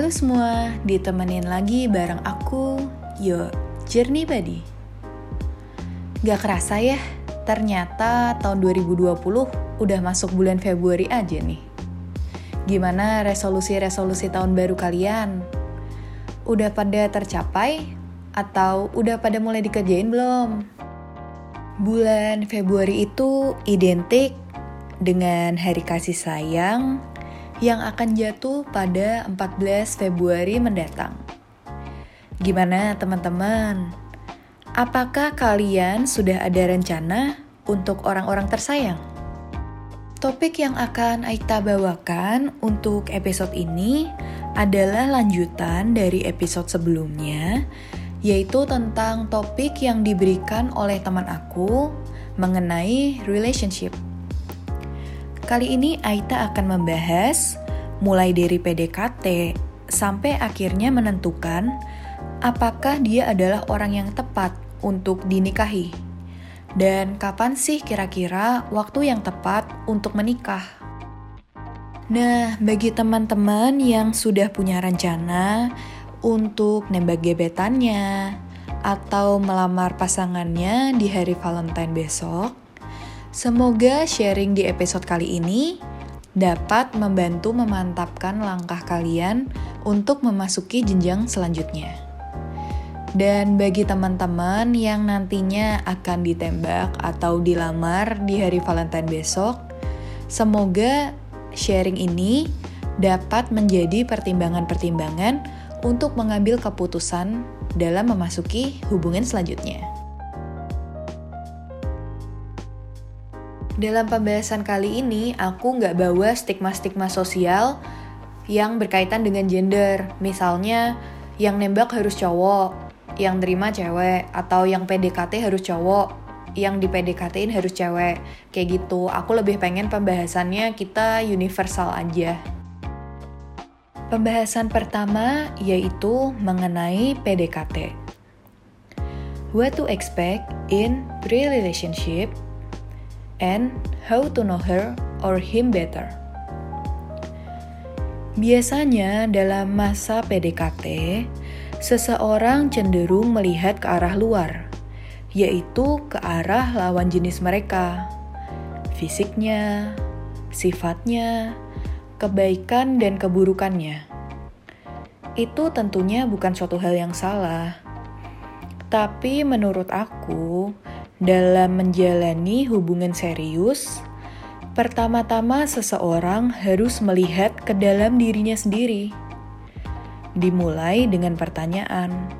Halo semua, ditemenin lagi bareng aku, Yo, Journey Buddy. Gak kerasa ya, ternyata tahun 2020 udah masuk bulan Februari aja nih. Gimana resolusi-resolusi tahun baru kalian? Udah pada tercapai? Atau udah pada mulai dikerjain belum? Bulan Februari itu identik dengan hari kasih sayang, yang akan jatuh pada 14 Februari mendatang. Gimana teman-teman? Apakah kalian sudah ada rencana untuk orang-orang tersayang? Topik yang akan Aita bawakan untuk episode ini adalah lanjutan dari episode sebelumnya, yaitu tentang topik yang diberikan oleh teman aku mengenai relationship. Kali ini Aita akan membahas mulai dari PDKT sampai akhirnya menentukan apakah dia adalah orang yang tepat untuk dinikahi. Dan kapan sih kira-kira waktu yang tepat untuk menikah? Nah, bagi teman-teman yang sudah punya rencana untuk nembak gebetannya atau melamar pasangannya di hari Valentine besok, Semoga sharing di episode kali ini dapat membantu memantapkan langkah kalian untuk memasuki jenjang selanjutnya. Dan bagi teman-teman yang nantinya akan ditembak atau dilamar di hari Valentine besok, semoga sharing ini dapat menjadi pertimbangan-pertimbangan untuk mengambil keputusan dalam memasuki hubungan selanjutnya. Dalam pembahasan kali ini, aku nggak bawa stigma-stigma sosial yang berkaitan dengan gender. Misalnya, yang nembak harus cowok, yang terima cewek, atau yang PDKT harus cowok, yang di PDKT-in harus cewek. Kayak gitu, aku lebih pengen pembahasannya kita universal aja. Pembahasan pertama yaitu mengenai PDKT. What to expect in pre-relationship and how to know her or him better. Biasanya dalam masa PDKT, seseorang cenderung melihat ke arah luar, yaitu ke arah lawan jenis mereka, fisiknya, sifatnya, kebaikan dan keburukannya. Itu tentunya bukan suatu hal yang salah. Tapi menurut aku, dalam menjalani hubungan serius, pertama-tama seseorang harus melihat ke dalam dirinya sendiri. Dimulai dengan pertanyaan,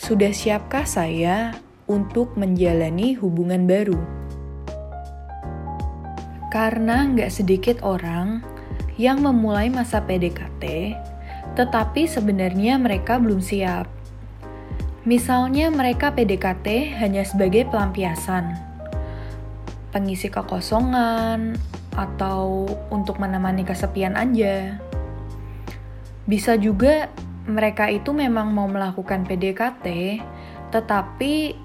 "Sudah siapkah saya untuk menjalani hubungan baru?" Karena nggak sedikit orang yang memulai masa PDKT, tetapi sebenarnya mereka belum siap Misalnya mereka PDKT hanya sebagai pelampiasan, pengisi kekosongan, atau untuk menemani kesepian aja. Bisa juga mereka itu memang mau melakukan PDKT, tetapi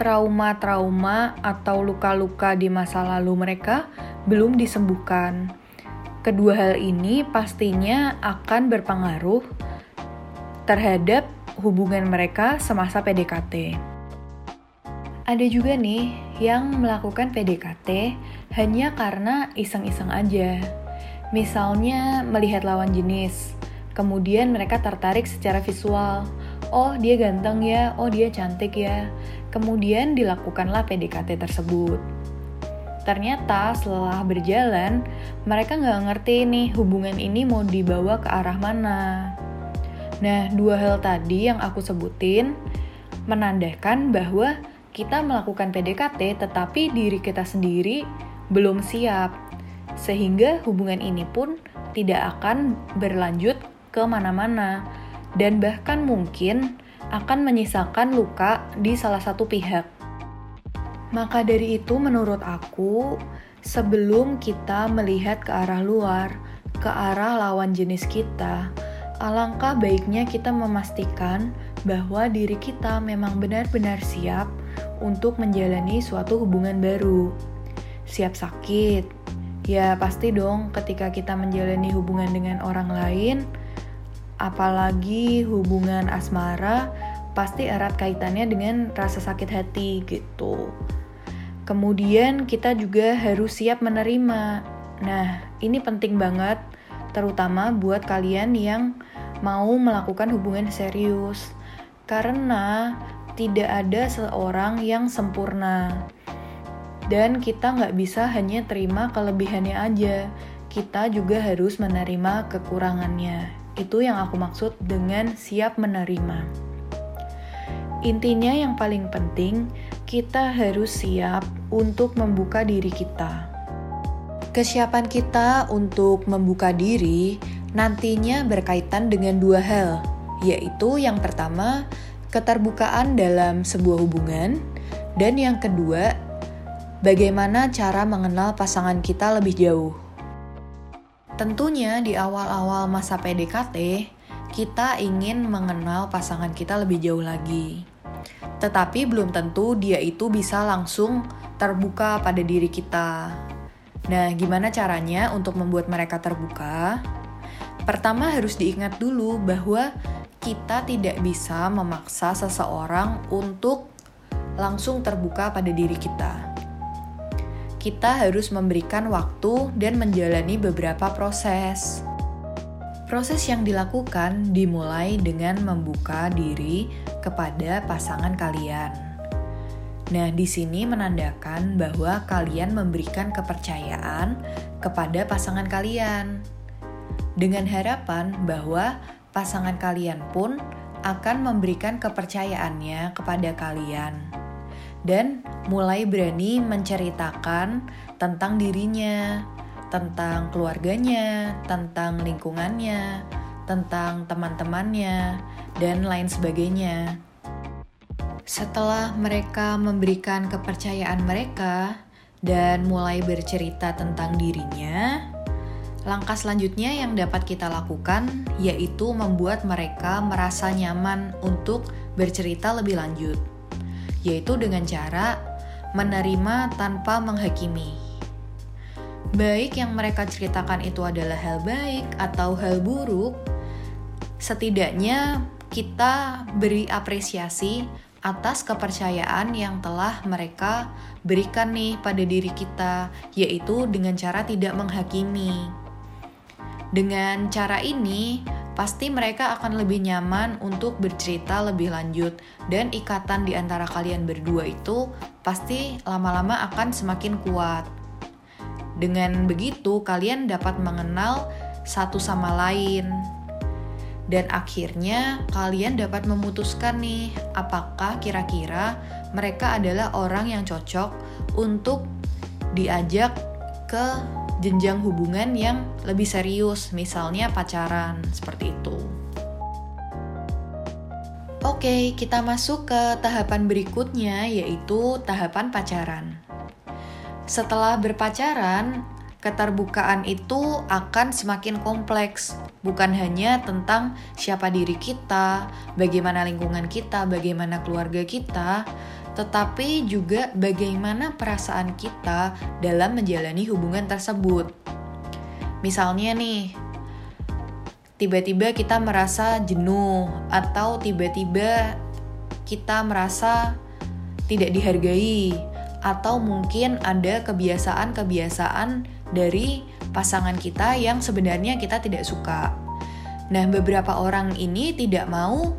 trauma-trauma atau luka-luka di masa lalu mereka belum disembuhkan. Kedua hal ini pastinya akan berpengaruh terhadap hubungan mereka semasa PDKT. Ada juga nih yang melakukan PDKT hanya karena iseng-iseng aja. Misalnya melihat lawan jenis, kemudian mereka tertarik secara visual. Oh dia ganteng ya, oh dia cantik ya. Kemudian dilakukanlah PDKT tersebut. Ternyata setelah berjalan, mereka nggak ngerti nih hubungan ini mau dibawa ke arah mana. Nah, dua hal tadi yang aku sebutin menandakan bahwa kita melakukan PDKT tetapi diri kita sendiri belum siap. Sehingga hubungan ini pun tidak akan berlanjut ke mana-mana dan bahkan mungkin akan menyisakan luka di salah satu pihak. Maka dari itu menurut aku, sebelum kita melihat ke arah luar, ke arah lawan jenis kita, alangkah baiknya kita memastikan bahwa diri kita memang benar-benar siap untuk menjalani suatu hubungan baru. Siap sakit, ya pasti dong ketika kita menjalani hubungan dengan orang lain, Apalagi hubungan asmara pasti erat kaitannya dengan rasa sakit hati gitu. Kemudian kita juga harus siap menerima. Nah, ini penting banget terutama buat kalian yang mau melakukan hubungan serius. Karena tidak ada seorang yang sempurna. Dan kita nggak bisa hanya terima kelebihannya aja. Kita juga harus menerima kekurangannya. Itu yang aku maksud dengan siap menerima. Intinya yang paling penting, kita harus siap untuk membuka diri kita. Kesiapan kita untuk membuka diri nantinya berkaitan dengan dua hal, yaitu yang pertama, keterbukaan dalam sebuah hubungan, dan yang kedua, bagaimana cara mengenal pasangan kita lebih jauh. Tentunya di awal-awal masa PDKT, kita ingin mengenal pasangan kita lebih jauh lagi. Tetapi belum tentu dia itu bisa langsung terbuka pada diri kita. Nah, gimana caranya untuk membuat mereka terbuka? Pertama harus diingat dulu bahwa kita tidak bisa memaksa seseorang untuk langsung terbuka pada diri kita kita harus memberikan waktu dan menjalani beberapa proses. Proses yang dilakukan dimulai dengan membuka diri kepada pasangan kalian. Nah, di sini menandakan bahwa kalian memberikan kepercayaan kepada pasangan kalian, dengan harapan bahwa pasangan kalian pun akan memberikan kepercayaannya kepada kalian dan mulai berani menceritakan tentang dirinya, tentang keluarganya, tentang lingkungannya, tentang teman-temannya, dan lain sebagainya. Setelah mereka memberikan kepercayaan mereka dan mulai bercerita tentang dirinya, langkah selanjutnya yang dapat kita lakukan yaitu membuat mereka merasa nyaman untuk bercerita lebih lanjut yaitu dengan cara menerima tanpa menghakimi. Baik yang mereka ceritakan itu adalah hal baik atau hal buruk, setidaknya kita beri apresiasi atas kepercayaan yang telah mereka berikan nih pada diri kita, yaitu dengan cara tidak menghakimi. Dengan cara ini, pasti mereka akan lebih nyaman untuk bercerita lebih lanjut dan ikatan di antara kalian berdua itu pasti lama-lama akan semakin kuat. Dengan begitu, kalian dapat mengenal satu sama lain. Dan akhirnya kalian dapat memutuskan nih, apakah kira-kira mereka adalah orang yang cocok untuk diajak ke jenjang hubungan yang lebih serius, misalnya pacaran, seperti itu. Oke, kita masuk ke tahapan berikutnya, yaitu tahapan pacaran. Setelah berpacaran, keterbukaan itu akan semakin kompleks, bukan hanya tentang siapa diri kita, bagaimana lingkungan kita, bagaimana keluarga kita, tetapi juga bagaimana perasaan kita dalam menjalani hubungan tersebut. Misalnya nih, tiba-tiba kita merasa jenuh atau tiba-tiba kita merasa tidak dihargai atau mungkin ada kebiasaan-kebiasaan dari pasangan kita yang sebenarnya kita tidak suka. Nah, beberapa orang ini tidak mau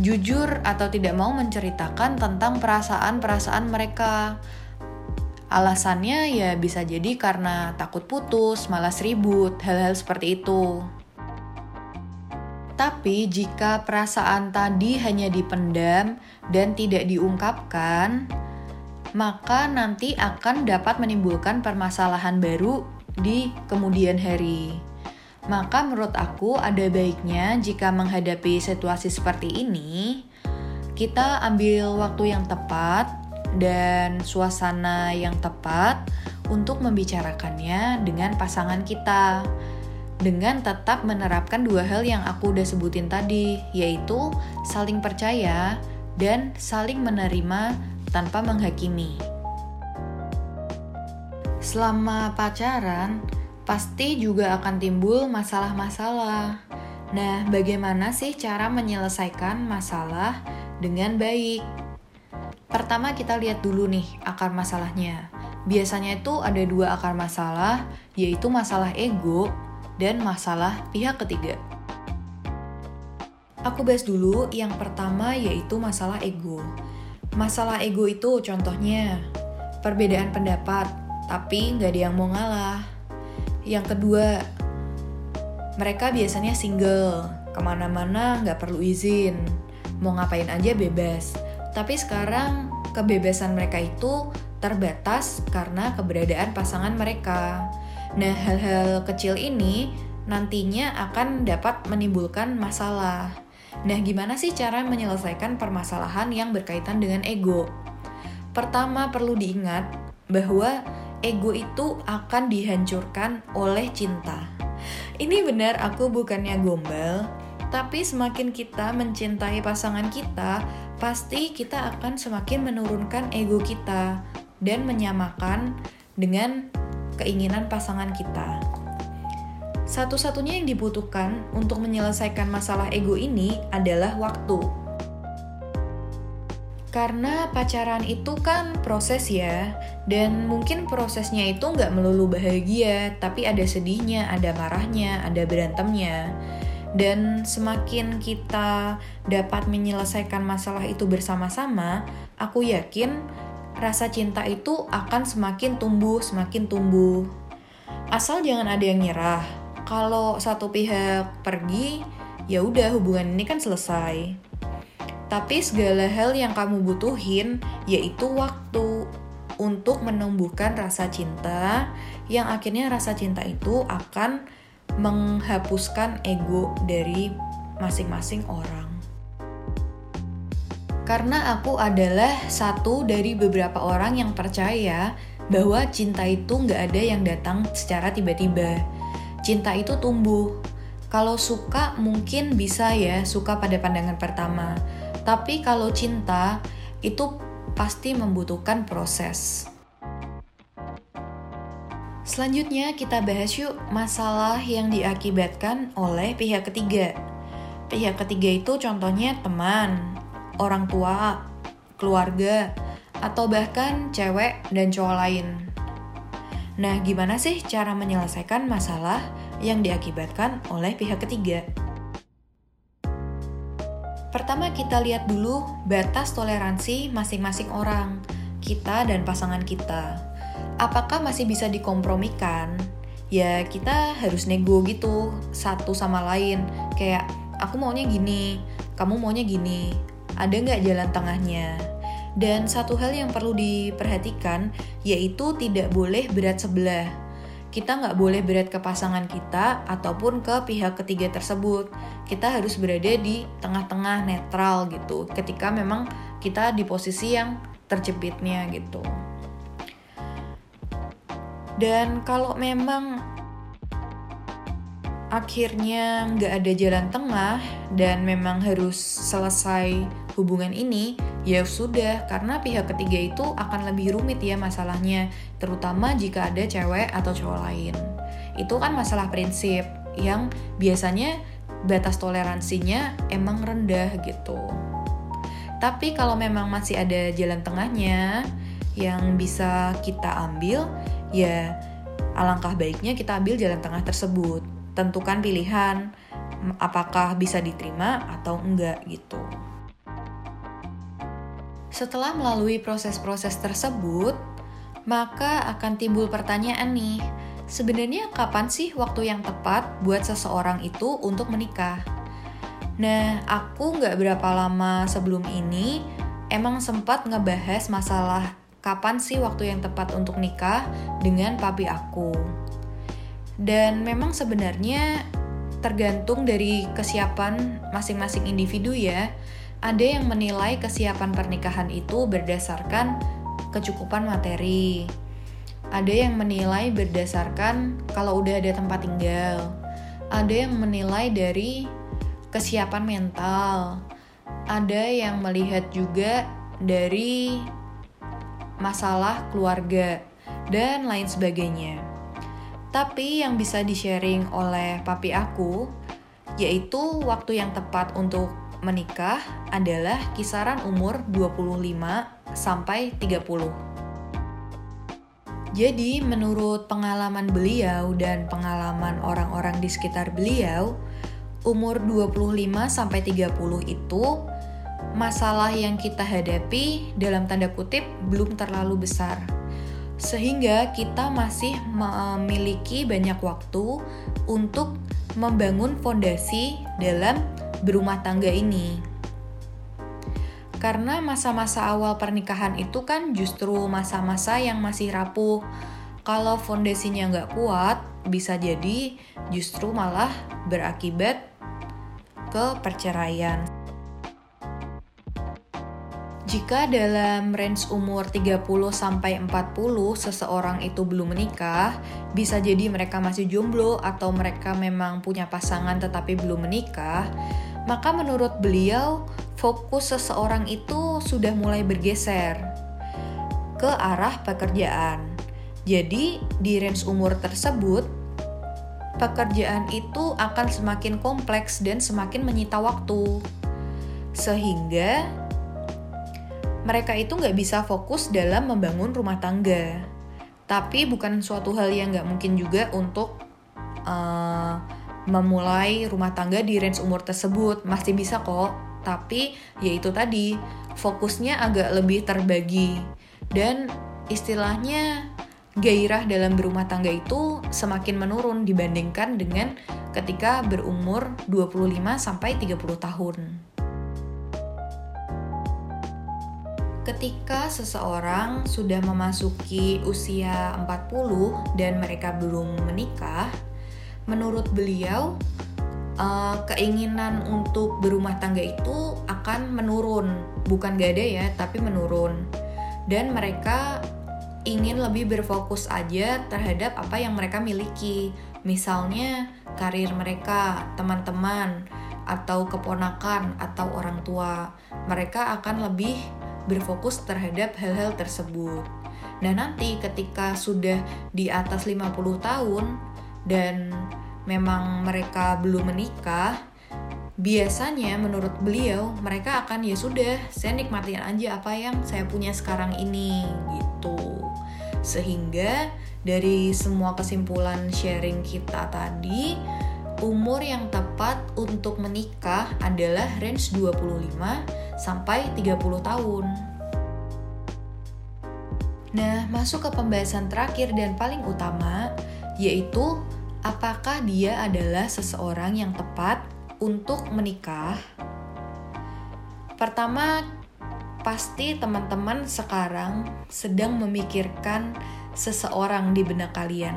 jujur atau tidak mau menceritakan tentang perasaan-perasaan mereka. Alasannya ya bisa jadi karena takut putus, malas ribut, hal-hal seperti itu. Tapi jika perasaan tadi hanya dipendam dan tidak diungkapkan, maka nanti akan dapat menimbulkan permasalahan baru di kemudian hari. Maka menurut aku ada baiknya jika menghadapi situasi seperti ini, kita ambil waktu yang tepat dan suasana yang tepat untuk membicarakannya dengan pasangan kita. Dengan tetap menerapkan dua hal yang aku udah sebutin tadi, yaitu saling percaya dan saling menerima tanpa menghakimi. Selama pacaran, pasti juga akan timbul masalah-masalah. Nah, bagaimana sih cara menyelesaikan masalah dengan baik? Pertama kita lihat dulu nih akar masalahnya. Biasanya itu ada dua akar masalah, yaitu masalah ego dan masalah pihak ketiga. Aku bahas dulu yang pertama yaitu masalah ego. Masalah ego itu contohnya perbedaan pendapat, tapi nggak ada yang mau ngalah. Yang kedua, mereka biasanya single, ke mana-mana nggak perlu izin, mau ngapain aja bebas. Tapi sekarang kebebasan mereka itu terbatas karena keberadaan pasangan mereka. Nah, hal-hal kecil ini nantinya akan dapat menimbulkan masalah. Nah, gimana sih cara menyelesaikan permasalahan yang berkaitan dengan ego? Pertama, perlu diingat bahwa ego itu akan dihancurkan oleh cinta. Ini benar, aku bukannya gombal, tapi semakin kita mencintai pasangan kita, pasti kita akan semakin menurunkan ego kita dan menyamakan dengan keinginan pasangan kita. Satu-satunya yang dibutuhkan untuk menyelesaikan masalah ego ini adalah waktu. Karena pacaran itu kan proses ya, dan mungkin prosesnya itu nggak melulu bahagia, tapi ada sedihnya, ada marahnya, ada berantemnya dan semakin kita dapat menyelesaikan masalah itu bersama-sama, aku yakin rasa cinta itu akan semakin tumbuh, semakin tumbuh. Asal jangan ada yang nyerah. Kalau satu pihak pergi, ya udah hubungan ini kan selesai. Tapi segala hal yang kamu butuhin yaitu waktu untuk menumbuhkan rasa cinta yang akhirnya rasa cinta itu akan menghapuskan ego dari masing-masing orang. Karena aku adalah satu dari beberapa orang yang percaya bahwa cinta itu nggak ada yang datang secara tiba-tiba. Cinta itu tumbuh. Kalau suka mungkin bisa ya suka pada pandangan pertama. Tapi kalau cinta itu pasti membutuhkan proses. Selanjutnya kita bahas yuk masalah yang diakibatkan oleh pihak ketiga. Pihak ketiga itu contohnya teman, orang tua, keluarga, atau bahkan cewek dan cowok lain. Nah, gimana sih cara menyelesaikan masalah yang diakibatkan oleh pihak ketiga? Pertama, kita lihat dulu batas toleransi masing-masing orang, kita dan pasangan kita apakah masih bisa dikompromikan? Ya kita harus nego gitu satu sama lain. Kayak aku maunya gini, kamu maunya gini. Ada nggak jalan tengahnya? Dan satu hal yang perlu diperhatikan yaitu tidak boleh berat sebelah. Kita nggak boleh berat ke pasangan kita ataupun ke pihak ketiga tersebut. Kita harus berada di tengah-tengah netral gitu. Ketika memang kita di posisi yang terjepitnya gitu. Dan kalau memang akhirnya nggak ada jalan tengah dan memang harus selesai hubungan ini, ya sudah, karena pihak ketiga itu akan lebih rumit ya masalahnya, terutama jika ada cewek atau cowok lain. Itu kan masalah prinsip yang biasanya batas toleransinya emang rendah gitu. Tapi kalau memang masih ada jalan tengahnya yang bisa kita ambil, ya alangkah baiknya kita ambil jalan tengah tersebut. Tentukan pilihan apakah bisa diterima atau enggak gitu. Setelah melalui proses-proses tersebut, maka akan timbul pertanyaan nih, sebenarnya kapan sih waktu yang tepat buat seseorang itu untuk menikah? Nah, aku nggak berapa lama sebelum ini emang sempat ngebahas masalah kapan sih waktu yang tepat untuk nikah dengan papi aku. Dan memang sebenarnya tergantung dari kesiapan masing-masing individu ya. Ada yang menilai kesiapan pernikahan itu berdasarkan kecukupan materi. Ada yang menilai berdasarkan kalau udah ada tempat tinggal. Ada yang menilai dari kesiapan mental. Ada yang melihat juga dari masalah keluarga, dan lain sebagainya. Tapi yang bisa di-sharing oleh papi aku, yaitu waktu yang tepat untuk menikah adalah kisaran umur 25 sampai 30. Jadi, menurut pengalaman beliau dan pengalaman orang-orang di sekitar beliau, umur 25 sampai 30 itu masalah yang kita hadapi dalam tanda kutip belum terlalu besar. Sehingga kita masih memiliki banyak waktu untuk membangun fondasi dalam berumah tangga ini. Karena masa-masa awal pernikahan itu kan justru masa-masa yang masih rapuh. Kalau fondasinya nggak kuat, bisa jadi justru malah berakibat ke perceraian. Jika dalam range umur 30 sampai 40 seseorang itu belum menikah, bisa jadi mereka masih jomblo atau mereka memang punya pasangan tetapi belum menikah, maka menurut beliau fokus seseorang itu sudah mulai bergeser ke arah pekerjaan. Jadi, di range umur tersebut, pekerjaan itu akan semakin kompleks dan semakin menyita waktu. Sehingga mereka itu nggak bisa fokus dalam membangun rumah tangga. Tapi bukan suatu hal yang nggak mungkin juga untuk uh, memulai rumah tangga di range umur tersebut. Masih bisa kok, tapi ya itu tadi, fokusnya agak lebih terbagi. Dan istilahnya gairah dalam berumah tangga itu semakin menurun dibandingkan dengan ketika berumur 25 sampai 30 tahun. Ketika seseorang sudah memasuki usia 40 dan mereka belum menikah, menurut beliau uh, keinginan untuk berumah tangga itu akan menurun, bukan gak ada ya, tapi menurun. Dan mereka ingin lebih berfokus aja terhadap apa yang mereka miliki. Misalnya karir mereka, teman-teman, atau keponakan atau orang tua. Mereka akan lebih berfokus terhadap hal-hal tersebut. Nah, nanti ketika sudah di atas 50 tahun dan memang mereka belum menikah, biasanya menurut beliau mereka akan ya sudah, saya nikmatin aja apa yang saya punya sekarang ini gitu. Sehingga dari semua kesimpulan sharing kita tadi, umur yang tepat untuk menikah adalah range 25 sampai 30 tahun. Nah, masuk ke pembahasan terakhir dan paling utama, yaitu apakah dia adalah seseorang yang tepat untuk menikah? Pertama, pasti teman-teman sekarang sedang memikirkan seseorang di benak kalian.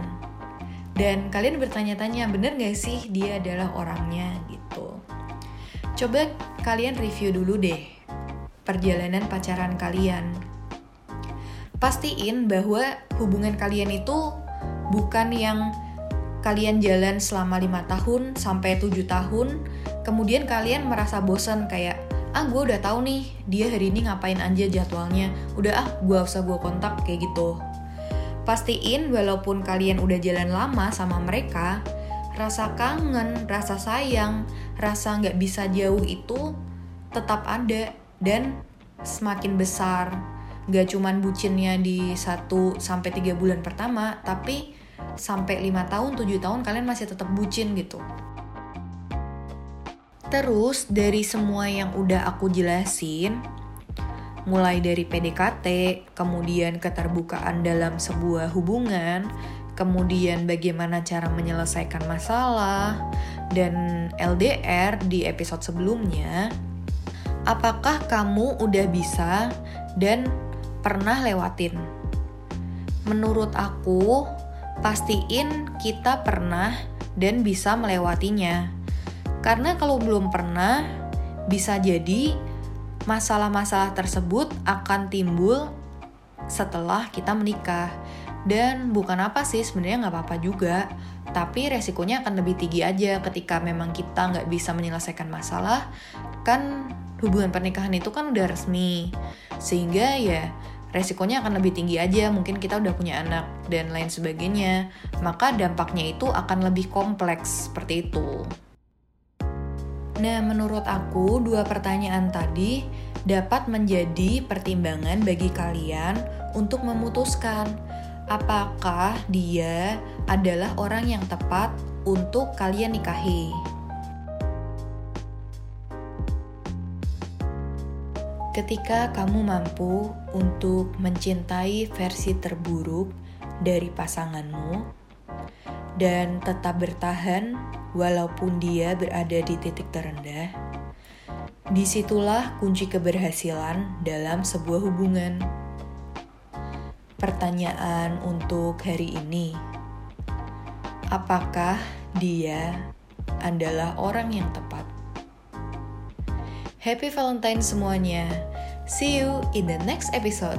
Dan kalian bertanya-tanya, bener gak sih dia adalah orangnya gitu? Coba kalian review dulu deh perjalanan pacaran kalian. Pastiin bahwa hubungan kalian itu bukan yang kalian jalan selama lima tahun sampai tujuh tahun, kemudian kalian merasa bosan kayak ah gue udah tahu nih dia hari ini ngapain aja jadwalnya, udah ah gue usah gue kontak kayak gitu. Pastiin walaupun kalian udah jalan lama sama mereka, rasa kangen, rasa sayang, rasa nggak bisa jauh itu tetap ada dan semakin besar. Gak cuman bucinnya di 1 sampai 3 bulan pertama, tapi sampai 5 tahun, 7 tahun kalian masih tetap bucin gitu. Terus dari semua yang udah aku jelasin, mulai dari PDKT, kemudian keterbukaan dalam sebuah hubungan, kemudian bagaimana cara menyelesaikan masalah, dan LDR di episode sebelumnya, apakah kamu udah bisa dan pernah lewatin? Menurut aku, pastiin kita pernah dan bisa melewatinya. Karena kalau belum pernah, bisa jadi masalah-masalah tersebut akan timbul setelah kita menikah. Dan bukan apa sih, sebenarnya nggak apa-apa juga. Tapi resikonya akan lebih tinggi aja ketika memang kita nggak bisa menyelesaikan masalah. Kan hubungan pernikahan itu kan udah resmi. Sehingga ya resikonya akan lebih tinggi aja. Mungkin kita udah punya anak dan lain sebagainya. Maka dampaknya itu akan lebih kompleks seperti itu. Nah, menurut aku, dua pertanyaan tadi dapat menjadi pertimbangan bagi kalian untuk memutuskan apakah dia adalah orang yang tepat untuk kalian nikahi. Ketika kamu mampu untuk mencintai versi terburuk dari pasanganmu dan tetap bertahan walaupun dia berada di titik terendah, di situlah kunci keberhasilan dalam sebuah hubungan. Pertanyaan untuk hari ini: apakah dia adalah orang yang tepat? Happy Valentine semuanya! See you in the next episode.